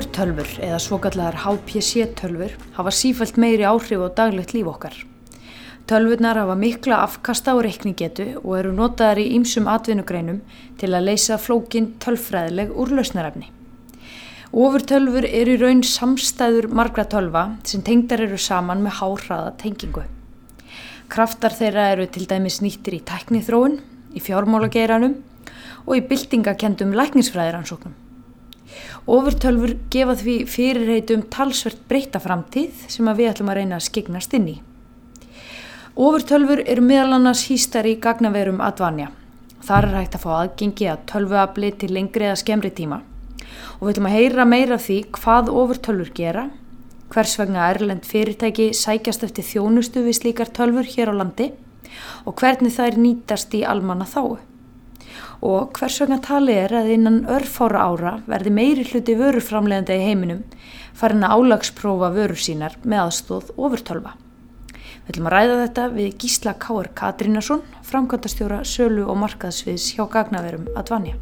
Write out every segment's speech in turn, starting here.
Ofurtölfur eða svokallar HPC-tölfur hafa sífælt meiri áhrif á daglegt líf okkar. Tölvurnar hafa mikla afkasta og reikningetu og eru notaðar í ýmsum atvinnugreinum til að leysa flókin tölfræðileg úrlausnarefni. Ofurtölfur eru í raun samstæður margra tölva sem tengdar eru saman með háhraða tengingu. Kraftar þeirra eru til dæmis nýttir í tæknithróun, í fjármálageiranum og í byltingakendum læknisfræðiransóknum. Ofurtölfur gefa því fyrirreitum talsvert breyta framtíð sem við ætlum að reyna að skegnast inn í. Ofurtölfur eru meðal annars hýstar í gagnaverum Advanja. Þar er hægt að fá aðgengi að tölvuafli til lengri eða skemmri tíma og við ætlum að heyra meira því hvað ofurtölfur gera, hvers vegna Erlend fyrirtæki sækjast eftir þjónustu við slíkar tölfur hér á landi og hvernig þær nýtast í almanna þáu og hvers vegna tali er að innan örfára ára verði meiri hluti vöruframlegandi í heiminum farin að álagsprófa vörur sínar með aðstóð ofurtölva. Við ætlum að ræða þetta við Gísla Káur Katrínarsson, framkvæmtastjóra Sölu og Markaðsviðs hjá Gagnaverum Advanja.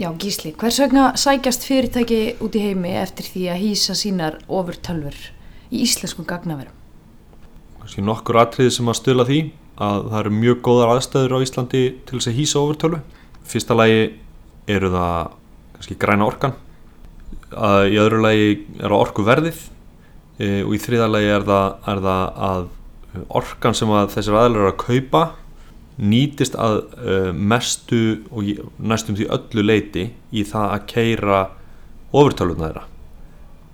Já, Gísli, hvers vegna sækjast fyrirtæki út í heimi eftir því að hýsa sínar ofur tölfur í íslenskum gagnaverum? Kanski nokkur atriði sem að stöla því að það eru mjög góðar aðstæður á Íslandi til þess að hýsa ofur tölvu. Fyrsta lagi eru það kannski græna orkan, í öðru lagi er það orku verðið e, og í þriða lagi er það, er það að orkan sem að þessir aðlar eru að kaupa nýtist að uh, mestu og næstum því öllu leiti í það að keira ofurtáluna þeirra.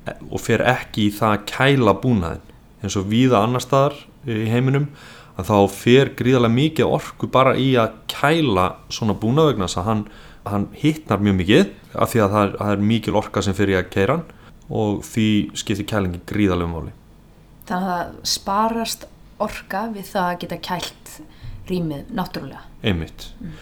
E, og fer ekki í það að kæla búnaðin eins og víða annar staðar í heiminum að þá fer gríðarlega mikið orku bara í að kæla svona búnað vegna þess að hann, hann hittnar mjög mikið af því að það er, er mikil orka sem fer í að keira og því skiptir kælingi gríðarlega máli. Þannig að það sparast orka við það að geta kælt rýmið náttúrulega. Einmitt. Mm.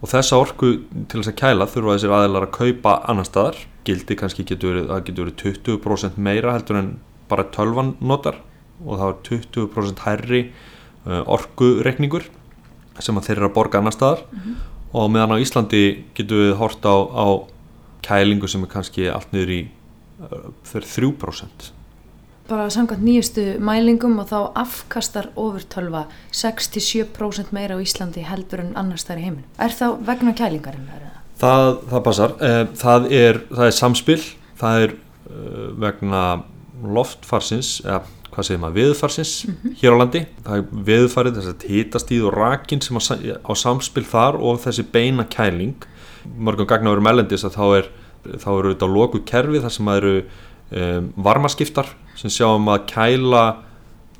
Og þessa orku til þess að kæla þurfa þessir aðeinar að kaupa annar staðar. Gildi kannski getur verið, það getur verið 20% meira heldur en bara 12 notar og það er 20% hærri uh, orkureikningur sem að þeir eru að borga annar staðar mm -hmm. og meðan á Íslandi getur við hort á, á kælingu sem er kannski allt niður í uh, 3% bara samkvæmt nýjustu mælingum og þá afkastar ofurtölva 6-7% meira á Íslandi heldur en annars þar í heiminu. Er það vegna kælingarinn? Það, það passar. Eh, það er, það er samspil, það er eh, vegna loftfarsins, eða hvað segir maður, veðufarsins mm -hmm. hér á landi. Það er veðufarið, þess að hitastíð og rakin sem á, á samspil þar og þessi beina kæling. Mörgum gagnar verið mellendis að þá er, þá eru þetta loku kerfi þar sem það eru um, varmaskiptar sem sjáum að kæla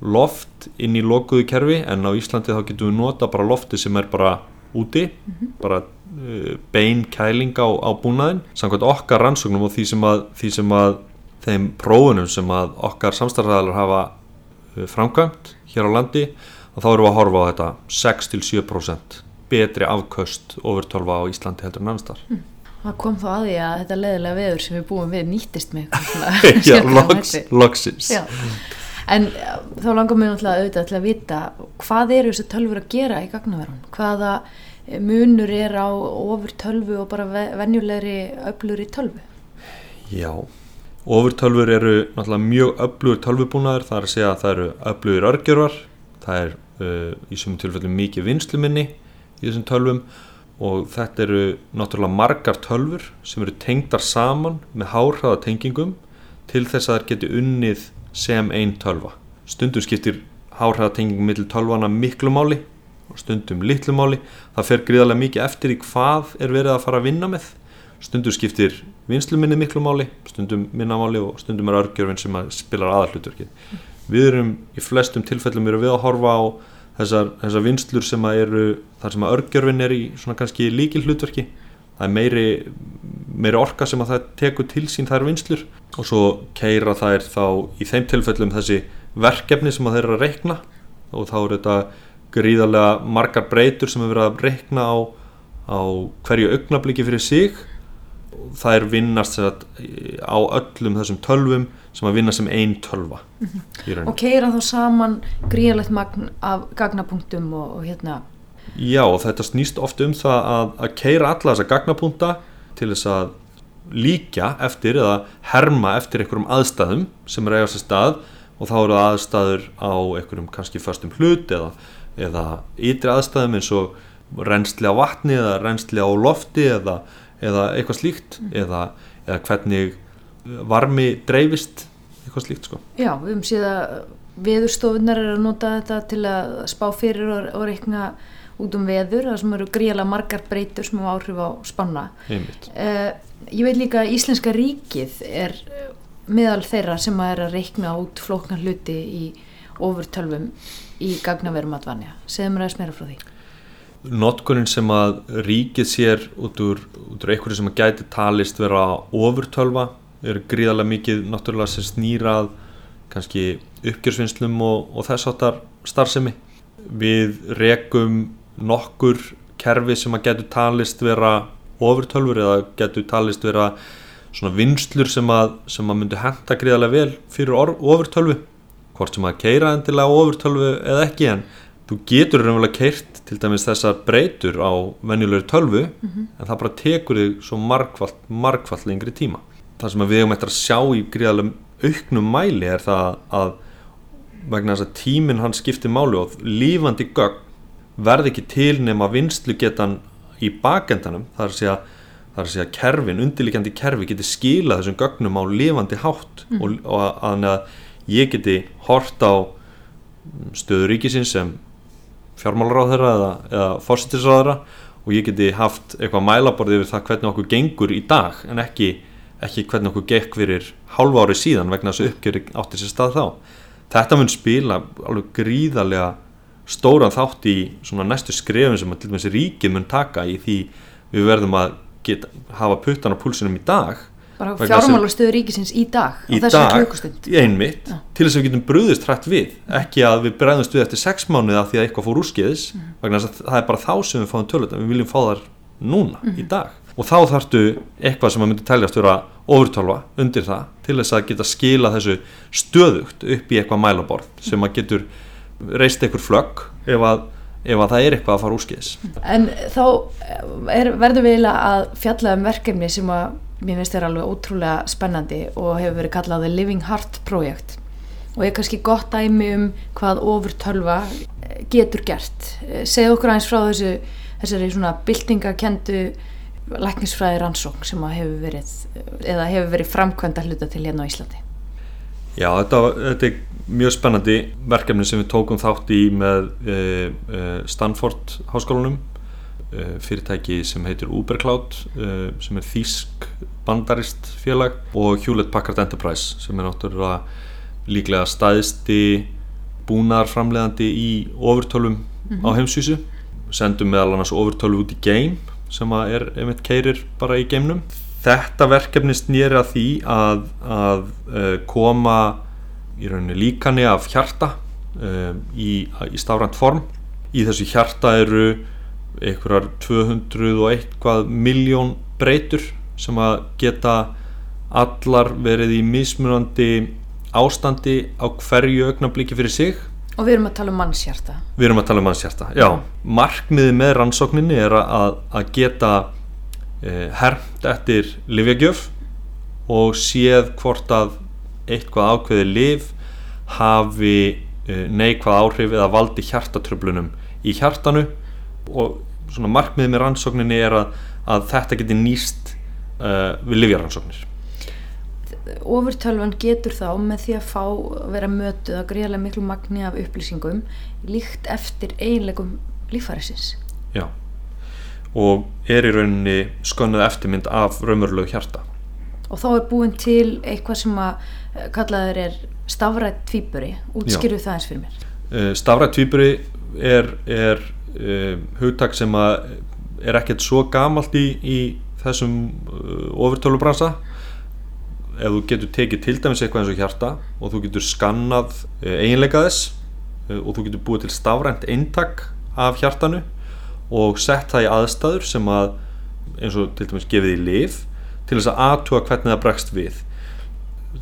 loft inn í lokuðu kerfi en á Íslandi þá getum við nota bara lofti sem er bara úti mm -hmm. bara uh, bein kæling á, á búnaðin samkvæmt okkar rannsóknum og því sem að, því sem að þeim prófunum sem að okkar samstarfæðalar hafa uh, framkvæmt hér á landi og þá erum við að horfa á þetta 6-7% betri afköst ofur 12 á Íslandi heldur en annars þar mm það kom þá að því að þetta leðilega veður sem við búum við nýttist með já, loks, loksins. Já. en þá langar mér náttúrulega auðvitað til að vita hvað eru þessi tölfur að gera í gagnaverðun hvaða munur er á ofur tölfu og bara venjulegri öflur í tölfu já ofur tölfur eru náttúrulega mjög öflugur tölfubúnaður það er að segja að það eru öflugur örgjörvar það er uh, í svömmum tilfellum mikið vinsluminni í þessum tölfum og þetta eru náttúrulega margar tölfur sem eru tengdar saman með hárhraða tengingum til þess að það geti unnið sem einn tölva. Stundum skiptir hárhraða tengingum millir tölvana miklu máli og stundum litlu máli. Það fer gríðarlega mikið eftir í hvað er verið að fara að vinna með. Stundum skiptir vinsluminni miklu máli, stundum minnamáli og stundum er örgjörfinn sem spilar aðallutverkið. Við erum í flestum tilfellum við að horfa á þessar, þessar vinslur sem eru þar sem að örgjörfin er í svona kannski líkil hlutverki það er meiri, meiri orka sem að það tekur til sín þær vinslur og svo keira þær þá í þeim tilfellum þessi verkefni sem að þeir eru að reikna. Og þá eru þetta gríðarlega margar breytur sem er verið að reikna á, á hverju augnabliki fyrir sig. Það er vinnast á öllum þessum tölvum sem að vinna sem ein tölva í rauninni. og keira þá saman gríðalegt magn af gagnapunktum og, og hérna Já, og þetta snýst oft um það að, að keira alla þessa gagnapunta til þess að líkja eftir eða herma eftir einhverjum aðstæðum sem er eigast að stað og þá eru aðstæður á einhverjum kannski föstum hlut eða, eða ytri aðstæðum eins og reynsli á vatni eða reynsli á lofti eða, eða eitthvað slíkt eða, eða hvernig varmi dreifist eitthvað slíkt sko. Já, við höfum síðan veðurstofunar er að nota þetta til að spá fyrir og, og reikna út um veður, það sem eru gríðalega margar breytur sem hafa áhrif á spanna. Uh, ég veit líka að Íslenska ríkið er eh, meðal þeirra sem að er að reikna út flóknar hluti í ofurtölvum í gagnaverum atvanja. Segðu mér aðeins meira frá því. Notkunin sem að ríkið sér út úr, úr einhverju sem að gæti talist vera ofurtölva er gríðarlega mikið náttúrulega sem snýrað kannski uppgjörsvinnslum og, og þess áttar starfsemi. Við rekum nokkur kerfi sem að getur talist vera ofurtölfur eða getur talist vera svona vinslur sem að, sem að myndu henda gríðarlega vel fyrir ofurtölvu hvort sem að keira endilega ofurtölvu eða ekki en þú getur raunverulega keirt til dæmis þessar breytur á venjulegri tölvu en það bara tekur þig svo margfald, margfald lengri tíma það sem við hefum eftir að sjá í gríðarlega auknum mæli er það að vegna þess að tíminn hann skiptir máli og lífandi gögn verði ekki til nema vinslu getan í bakendanum það er að segja það er að segja kerfin, undirlíkjandi kerfi geti skilað þessum gögnum á lifandi hátt og, og að, að ég geti hort á stöðu ríkisins sem fjármálaráðherra eða, eða fórsettisráðherra og ég geti haft eitthvað mælaborði yfir það hvernig okkur gengur í dag en ekki, ekki hvernig okkur gekk fyrir hálfa ári síðan vegna þess að uppgjöri átti sér stað þá. Þetta mun spila alveg gríðarlega stóran þátt í svona næstu skrefin sem að til dæmis ríkið mun taka í því við verðum að geta, hafa puttan á púlsinum í dag Bara Vegna að- fjármálastöðu ríkisins í dag í dag, einmitt Já. til þess að við getum brúðist hrætt við ekki að við bregðumst við eftir sex mánuði af því að eitthvað fór úrskeiðis vegna þess að það er bara þá sem við fáum tölvöld við viljum fá þar núna í dag og þá þarftu eitthvað sem að myndi teljast vera ofurtálfa undir það til þess að geta skila þessu stöðugt upp í eitthvað mælaborð sem að getur reist eitthvað flögg ef að, ef að það er eitthvað að fara úrskeiðis En þá er, verður við eiginlega að fjalla um verkefni sem að mér finnst þér alveg ótrúlega spennandi og hefur verið kallað The Living Heart Project og er kannski gott dæmi um hvað eh, getur gert. Eh, Segðu okkur aðeins frá þessu, þessari svona byltingakendu læknisfræði rannsókn sem hefur verið, hefur verið framkvæmda hluta til hérna á Íslandi. Já, þetta, þetta er mjög spennandi verkefni sem við tókum þátt í með e, e, Stanford háskólanum e, fyrirtæki sem heitir Ubercloud sem er þýsk bandarist félag og Hewlett Packard Enterprise sem er náttúrulega líklega staðisti búnaðarframleiðandi í ofurtölvum á heimsvísu sendum meðal annars ofurtölvu út í game sem er einmitt keirir bara í geimnum. Þetta verkefni snýri að því að, að uh, koma í rauninni líkani af hjarta uh, í, í stafrænt form. Í þessu hjarta eru einhverjar 200 og eitthvað miljón breytur sem að geta allar verið í mismunandi ástandi á hverju augnabliki fyrir sig Og við erum að tala um mannshjarta. Við erum að tala um mannshjarta, já. Markmiðið með rannsókninni er að, að geta eh, hermt eftir livjagjöf og séð hvort að eitthvað ákveði liv hafi eh, neikvað áhrif eða valdi hjartatröflunum í hjartanu og svona markmiðið með rannsókninni er að, að þetta geti nýst eh, við livjarannsóknir. Ofurtölvan getur þá með því að fá að vera mötuð að greiðlega miklu magni af upplýsingum líkt eftir eiginleikum líffærisins. Já. Og er í rauninni skönnuð eftirmynd af raumurlegu hjarta. Og þá er búin til eitthvað sem að eh, kallaður er stafrætt tvíburi, útskýrðu það eins fyrir mér. Uh, Stafrætt tvíburi er, er uh, hugtak sem að er ekkert svo gamalt í, í þessum uh, ofurtölubransa ef þú getur tekið til dæmis eitthvað eins og hjarta og þú getur skannað uh, eiginleika þess uh, og þú getur búið til stafrænt eintak af hjartanu og sett það í aðstæður sem að eins og til dæmis gefið í lif til þess að aðtúa hvernig það bregst við.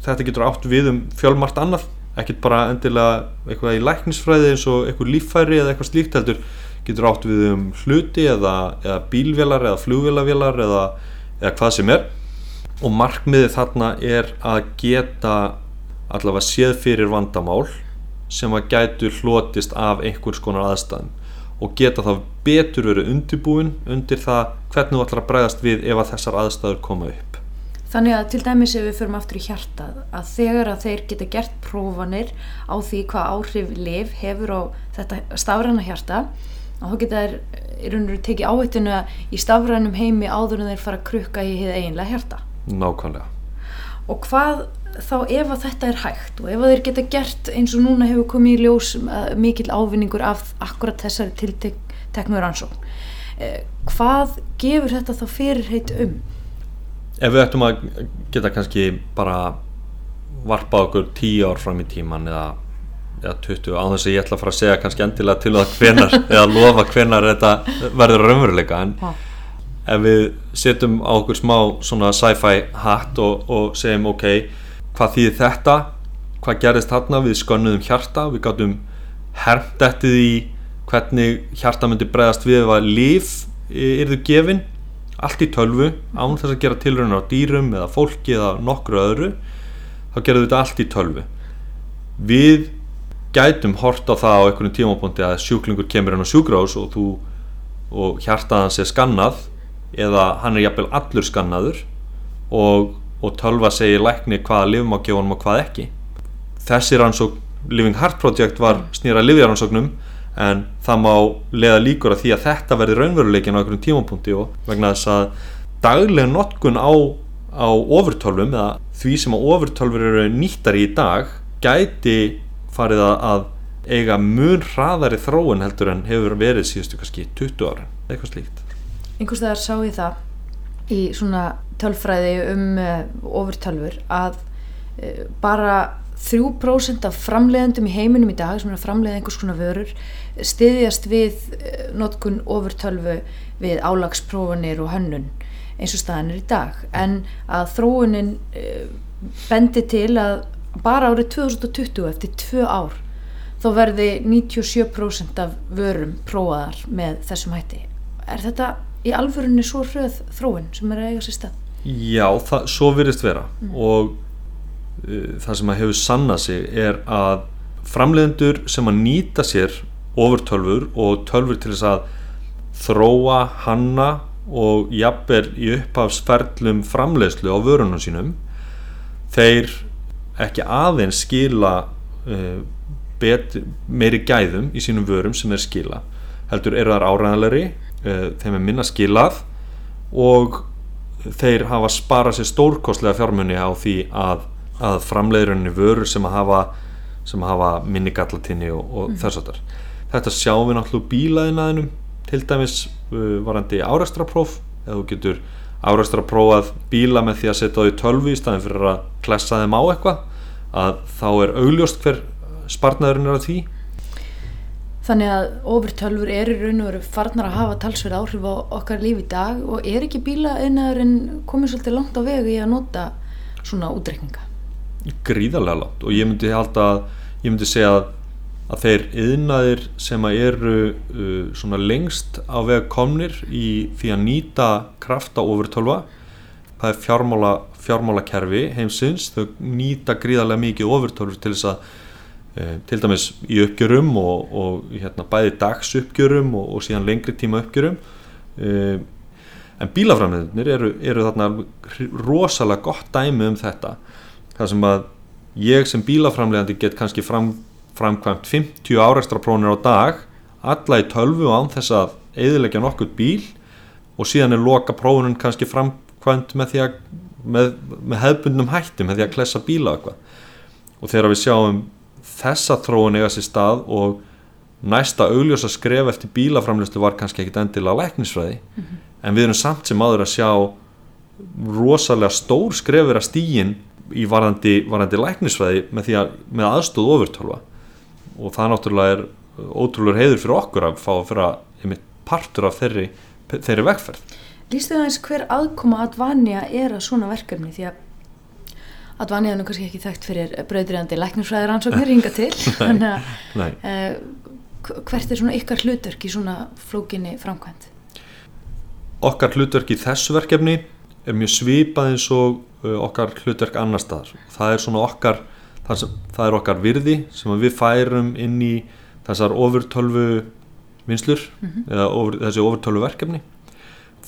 Þetta getur átt við um fjölmart annað ekkert bara endilega eitthvað í læknisfræði eins og eitthvað líffæri eða eitthvað slíkt heldur getur átt við um hluti eða, eða bílvélar eða flugvélavélar eða, eða hvað sem er og markmiðið þarna er að geta allavega séð fyrir vandamál sem að gætu hlotist af einhvers konar aðstæðum og geta þá betur verið undirbúin undir það hvernig þú ætlar að bregðast við ef að þessar aðstæður koma upp Þannig að til dæmis ef við förum aftur í hjartað að þegar að þeir geta gert prófanir á því hvað áhrif liv hefur á þetta stafræna hjarta og þá geta þeir í raun og veru tekið áhættinu í stafrænum heimi áður en þeir fara að krukka í hið eiginlega hjarta. Nákvæmlega. Og hvað þá ef að þetta er hægt og ef að þeir geta gert eins og núna hefur komið í ljós uh, mikil ávinningur af akkurat þessari tilteknur ansókn, eh, hvað gefur þetta þá fyrirheit um? ef við ættum að geta kannski bara varpa okkur tíu ár fram í tíman eða, eða 20 á þess að ég ætla að fara að segja kannski endilega til það hvenar eða lofa hvenar þetta verður raunveruleika en ha. Ef við setjum á okkur smá svona sci-fi hatt og, og segjum ok, hvað þýðir þetta? Hvað gerist þarna, við skönnuðum hjarta við gáttum hermt eftir því hvernig hjarta myndi bregðast við ef að líf yrðu gefinn allt í tölvu án þess að gera tilröðunar á dýrum eða fólki eða nokkru öðru þá gerðum við þetta allt í tölvu. Við gætum hort á það á einhvern tímapunkti að sjúklingur kemur inn á sjúkrás og, og hjartaðans er skannað eða hann er jafnvel allur skannaður og, og tölva segir lækni hvaða lifum á gefunum og hvað ekki. Þessi rannsók Living Heart Project var snýra livjarannsóknum en það má leða líkur að því að þetta verði raunveruleikin á einhverjum tímapunkti og vegna þess að daglega notkun á, á ofurtölvum eða því sem að ofurtölfur eru nýttar í dag gæti farið að eiga mun hraðari þróun heldur en hefur verið síðustu kannski 20 ára, eitthvað slíkt Einhvers vegar sá ég það í svona tölfræði um uh, ofurtölfur að uh, bara 3% af framleiðendum í heiminum í dag sem er að framleiða einhvers konar vörur stiðjast við eh, notkun ofurtölfu við álagsprófanir og hönnun eins og staðan er í dag. En að þróunin eh, bendi til að bara árið 2020 eftir tvö ár þá verði 97% af vörum prófaðar með þessum hætti. Er þetta í alvörunni svo hröð þróun sem er að eiga sér stað? Já, það, svo virðist vera mm. og uh, það sem að hefur sannað sig er að framleiðendur sem að nýta sér ofurtölfur og tölfur til þess að þróa, hanna og jafnvel í upphafsferðlum framleiðslu á vörunum sínum þeir ekki aðeins skila uh, bet, meiri gæðum í sínum vörum sem þeir skila heldur eru þar áræðanleiri uh, þeim er minna skilað og þeir hafa sparað sér stórkostlega fjármunni á því að, að framleiðurinn vörur sem að hafa, sem að hafa minni gallatinni og, og mm. þess að þar þetta sjáum við náttúrulega bílaðinaðinum til dæmis uh, varandi áræstrapróf eða þú getur áræstraprófað bíla með því að setja það í tölvi í staðin fyrir að klessa þeim á eitthvað að þá er augljóst hver spartnaðurinn er að því Þannig að ofurtölfur er í raun og veru farnar að hafa talsverð áhrif á okkar líf í dag og er ekki bílaðinaðurinn komið svolítið langt á vegu í að nota svona útrekninga? Gríðarlega langt og ég myndi halda að ég myndi segja að að þeir yðnaðir sem eru uh, svona lengst á veg komnir í því að nýta krafta ofurtölva það er fjármála, fjármálakerfi heimsins, þau nýta gríðarlega mikið ofurtölfur til þess að til dæmis í uppgjörum og, og hérna, bæði dags uppgjörum og, og síðan lengri tíma uppgjörum. Uh, en bílafræðinir eru, eru þarna rosalega gott dæmi um þetta. Það sem að ég sem bílafræðandi get kannski fram framkvæmt 50 árækstraprónir á dag alla í tölvu án þess að eðilegja nokkur bíl og síðan er loka prófunum kannski framkvæmt með, að, með, með hefbundnum hætti með því að klessa bíla eitthvað. Og þegar við sjáum þessa þróun eiga sér stað og næsta augljósa skref eftir bílaframlöstu var kannski ekkit endilega læknisfræði mm -hmm. en við erum samt sem aður að sjá rosalega stór skrefur að stígin í varandi, varandi læknisfræði með, að, með aðstóð ofurtálfa og það náttúrulega er ótrúlega heiður fyrir okkur að fá að fyrir að partur af þeirri, þeirri vegferð. Lýstu það eins hver aðkoma að vanja er að svona verkefni? Því að Advani er nú kannski ekki þekkt fyrir brauðriðandi læknisfræðir ansóknir hinga til þannig að uh, hvert er svona ykkar hlutverk í svona flókinni framkvæmt? okkar hlutverk í þessu verkefni er mjög svipað eins og uh, okkar hlutverk annar staðar. Það er svona okkar það, sem, það er okkar virði sem við færum inn í þessar ofurtölvu vinslur eða ofur, þessi ofurtölvu verkefni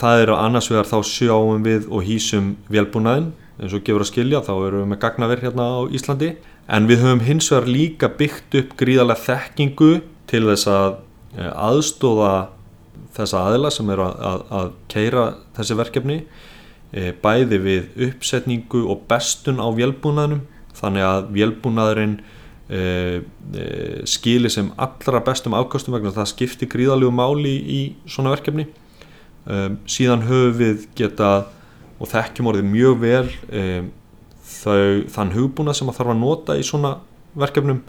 það er annars vegar þá sjáum við og hýsum velbúnaðin eins og gefur að skilja þá erum við með gagnaverð hérna á Íslandi. En við höfum hins vegar líka byggt upp gríðarlega þekkingu til þess að eh, aðstóða þessa aðila sem eru að, að, að keira þessi verkefni e, bæði við uppsetningu og bestun á vélbúnaðinum. Þannig að vélbúnaðurinn e, e, skili sem allra bestum afkostum vegna það skiptir gríðalegu máli í svona verkefni e, síðan höfum við getað og þekkjum orðið mjög vel e, þau, þann hugbúnað sem að þarf að nota í svona verkefnum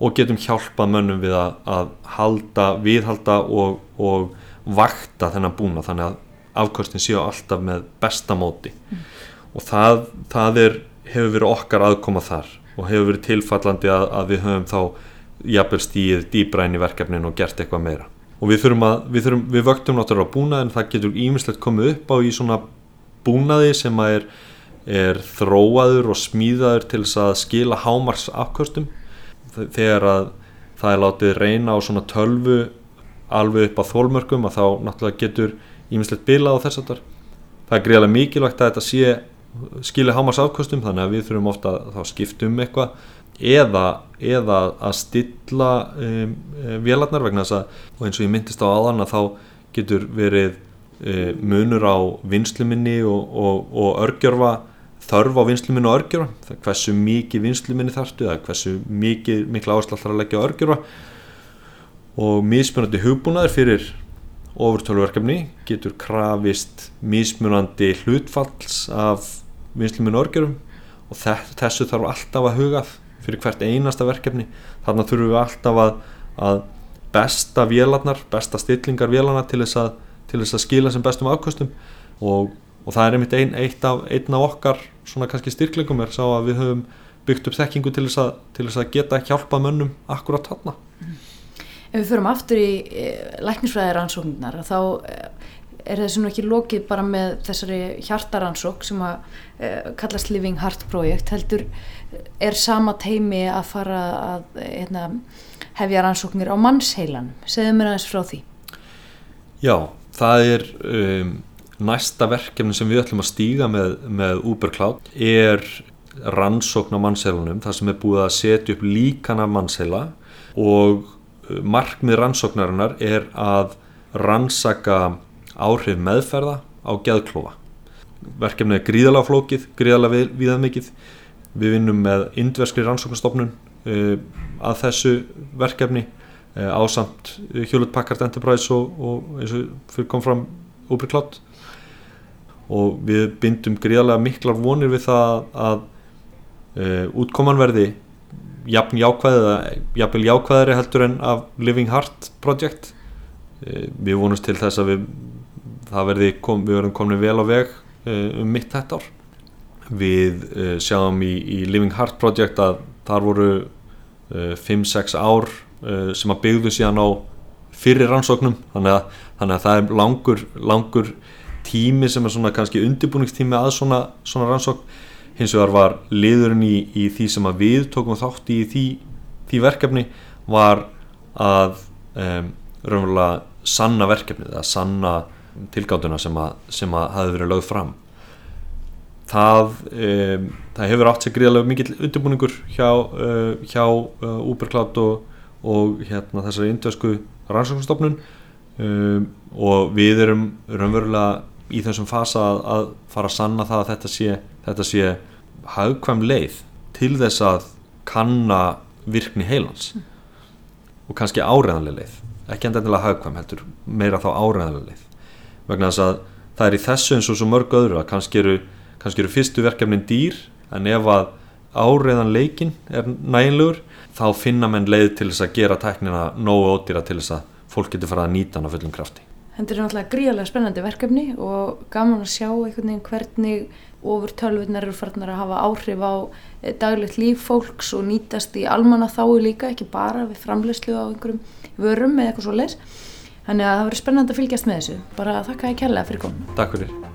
og getum hjálpað mönnum við að, að halda, viðhalda og, og vakta þennan búna þannig að afkostin séu alltaf með besta móti. Og það, það er, hefur verið okkar aðkoma þar og hefur verið tilfallandi að, að við höfum þá jafnvel stíð dýbra inn í verkefnin og gert eitthvað meira og við þurfum að, við, þurfum, við vöktum náttúrulega búnað en það getur ímislegt komið upp á í svona búnaði sem að er, er þróaður og smíðaður til þess að skila hámars afkostum þegar að það er látið reyna á svona tölvu alveg upp á þólmörkum að þá náttúrulega getur ímislegt bilað á þess að það er greiðlega mikilvægt að þetta sé skilja hámars afkostum þannig að við þurfum ofta að þá skiptum um eitthvað eða, eða að stilla um, vélarnar vegna þess að og eins og ég myndist á aðan að þá getur verið um, munur á vinsluminni og, og, og örgjörfa þörf á vinsluminni og örgjörfa hversu mikið vinsluminni þarftu eða hversu mikið mikla áherslu alltaf að leggja örgjörfa og mismunandi hugbúnaður fyrir ofurtöluverkefni getur krafist mismunandi hlutfalls af vinsluminni og örgjörum og þessu þarf alltaf að hugað fyrir hvert einasta verkefni. Þarna þurfum við alltaf að, að besta vélarnar, besta stillingar vélarnar til þess að, til þess að skila sem bestum afkostum og, og það er einmitt ein, eitt af, af okkar svona kannski styrklingum er sá að við höfum byggt upp þekkingu til þess að, til þess að geta hjálpa mönnum akkurat þarna. Ef við förum aftur í e, læknisfræðir ansóknar þá e, er þessu nú ekki lokið bara með þessari hjartaransók sem að e, kallast Living Heart Project heldur er sama teimi að fara að hérna, hefja rannsóknir á mannsheilan segðu mér aðeins frá því Já, það er um, næsta verkefni sem við ætlum að stíga með, með Uber Cloud er rannsókn á mannsheilanum þar sem er búið að setja upp líkan af mannsheila og markmið rannsóknarinnar er að rannsaka áhrif meðferða á geðklófa. Verkefnið er gríðalega flókið, gríðalega viðað mikið. Við vinnum með indverskri rannsóknastofnun uh, að þessu verkefni uh, á samt Hewlett Packard Enterprise og, og eins og fyrir kom fram Uber Cloud. Og við bindum gríðalega miklar vonir við það að uh, útkoman verði jafn jákvæðið eða jafnvel jákvæðari heldur en af Living Heart Project. Við vonumst til þess að við verði, kom, við verðum komin vel á veg um mitt þetta ár við sjáum í, í Living Heart Project að þar voru 5-6 ár sem að byggðu síðan á fyrir rannsóknum. Þannig að, þannig að það er langur, langur tími sem er svona kannski undirbúningstími að svona, svona rannsókn. Hins vegar var liðurinn í, í því sem að við tókum þátt í því, því verkefni var að um, raunverulega sanna verkefni eða sanna tilgáttuna sem að, sem að hafi verið lögð fram það, um, það hefur átt sér gríðarlega mikill undirbúningur hjá, uh, hjá uh, Ubercloud og, og hérna, þessari indvesku rannsóknstofnun um, og við erum raunverulega í þessum fasa að, að fara að sanna það að þetta sé, þetta sé hagkvæm leið til þess að kanna virkni heilans. Mm. og kannski áreðanlega leið. Ekki endilega hagkvæm heldur meira þá áreðanlega leið. Vegna þess að það er í þessu eins og svo mörg öðru að kannski eru, kannski eru fyrstu verkefnin dýr en ef að áreðan leikin er næginlegur þá finna menn leið til þess að gera tæknina nógu ódýra til þess að fólk getur farað að nýta hann á fullum krafti Þetta er náttúrulega gríðarlega spennandi verkefni og gaman að sjá einhvern veginn hvernig ofur tölvurnar eru farnar að hafa áhrif á eh, daglegt líf fólks og nýtast í almanna þái líka, ekki bara við framleyslu á einhverjum vörum eða eitthvað svo leis. Þannig að það verður spennandi að fylgjast með þessu. Bara þakka ég kærlega fyrir komin. Takk fyrir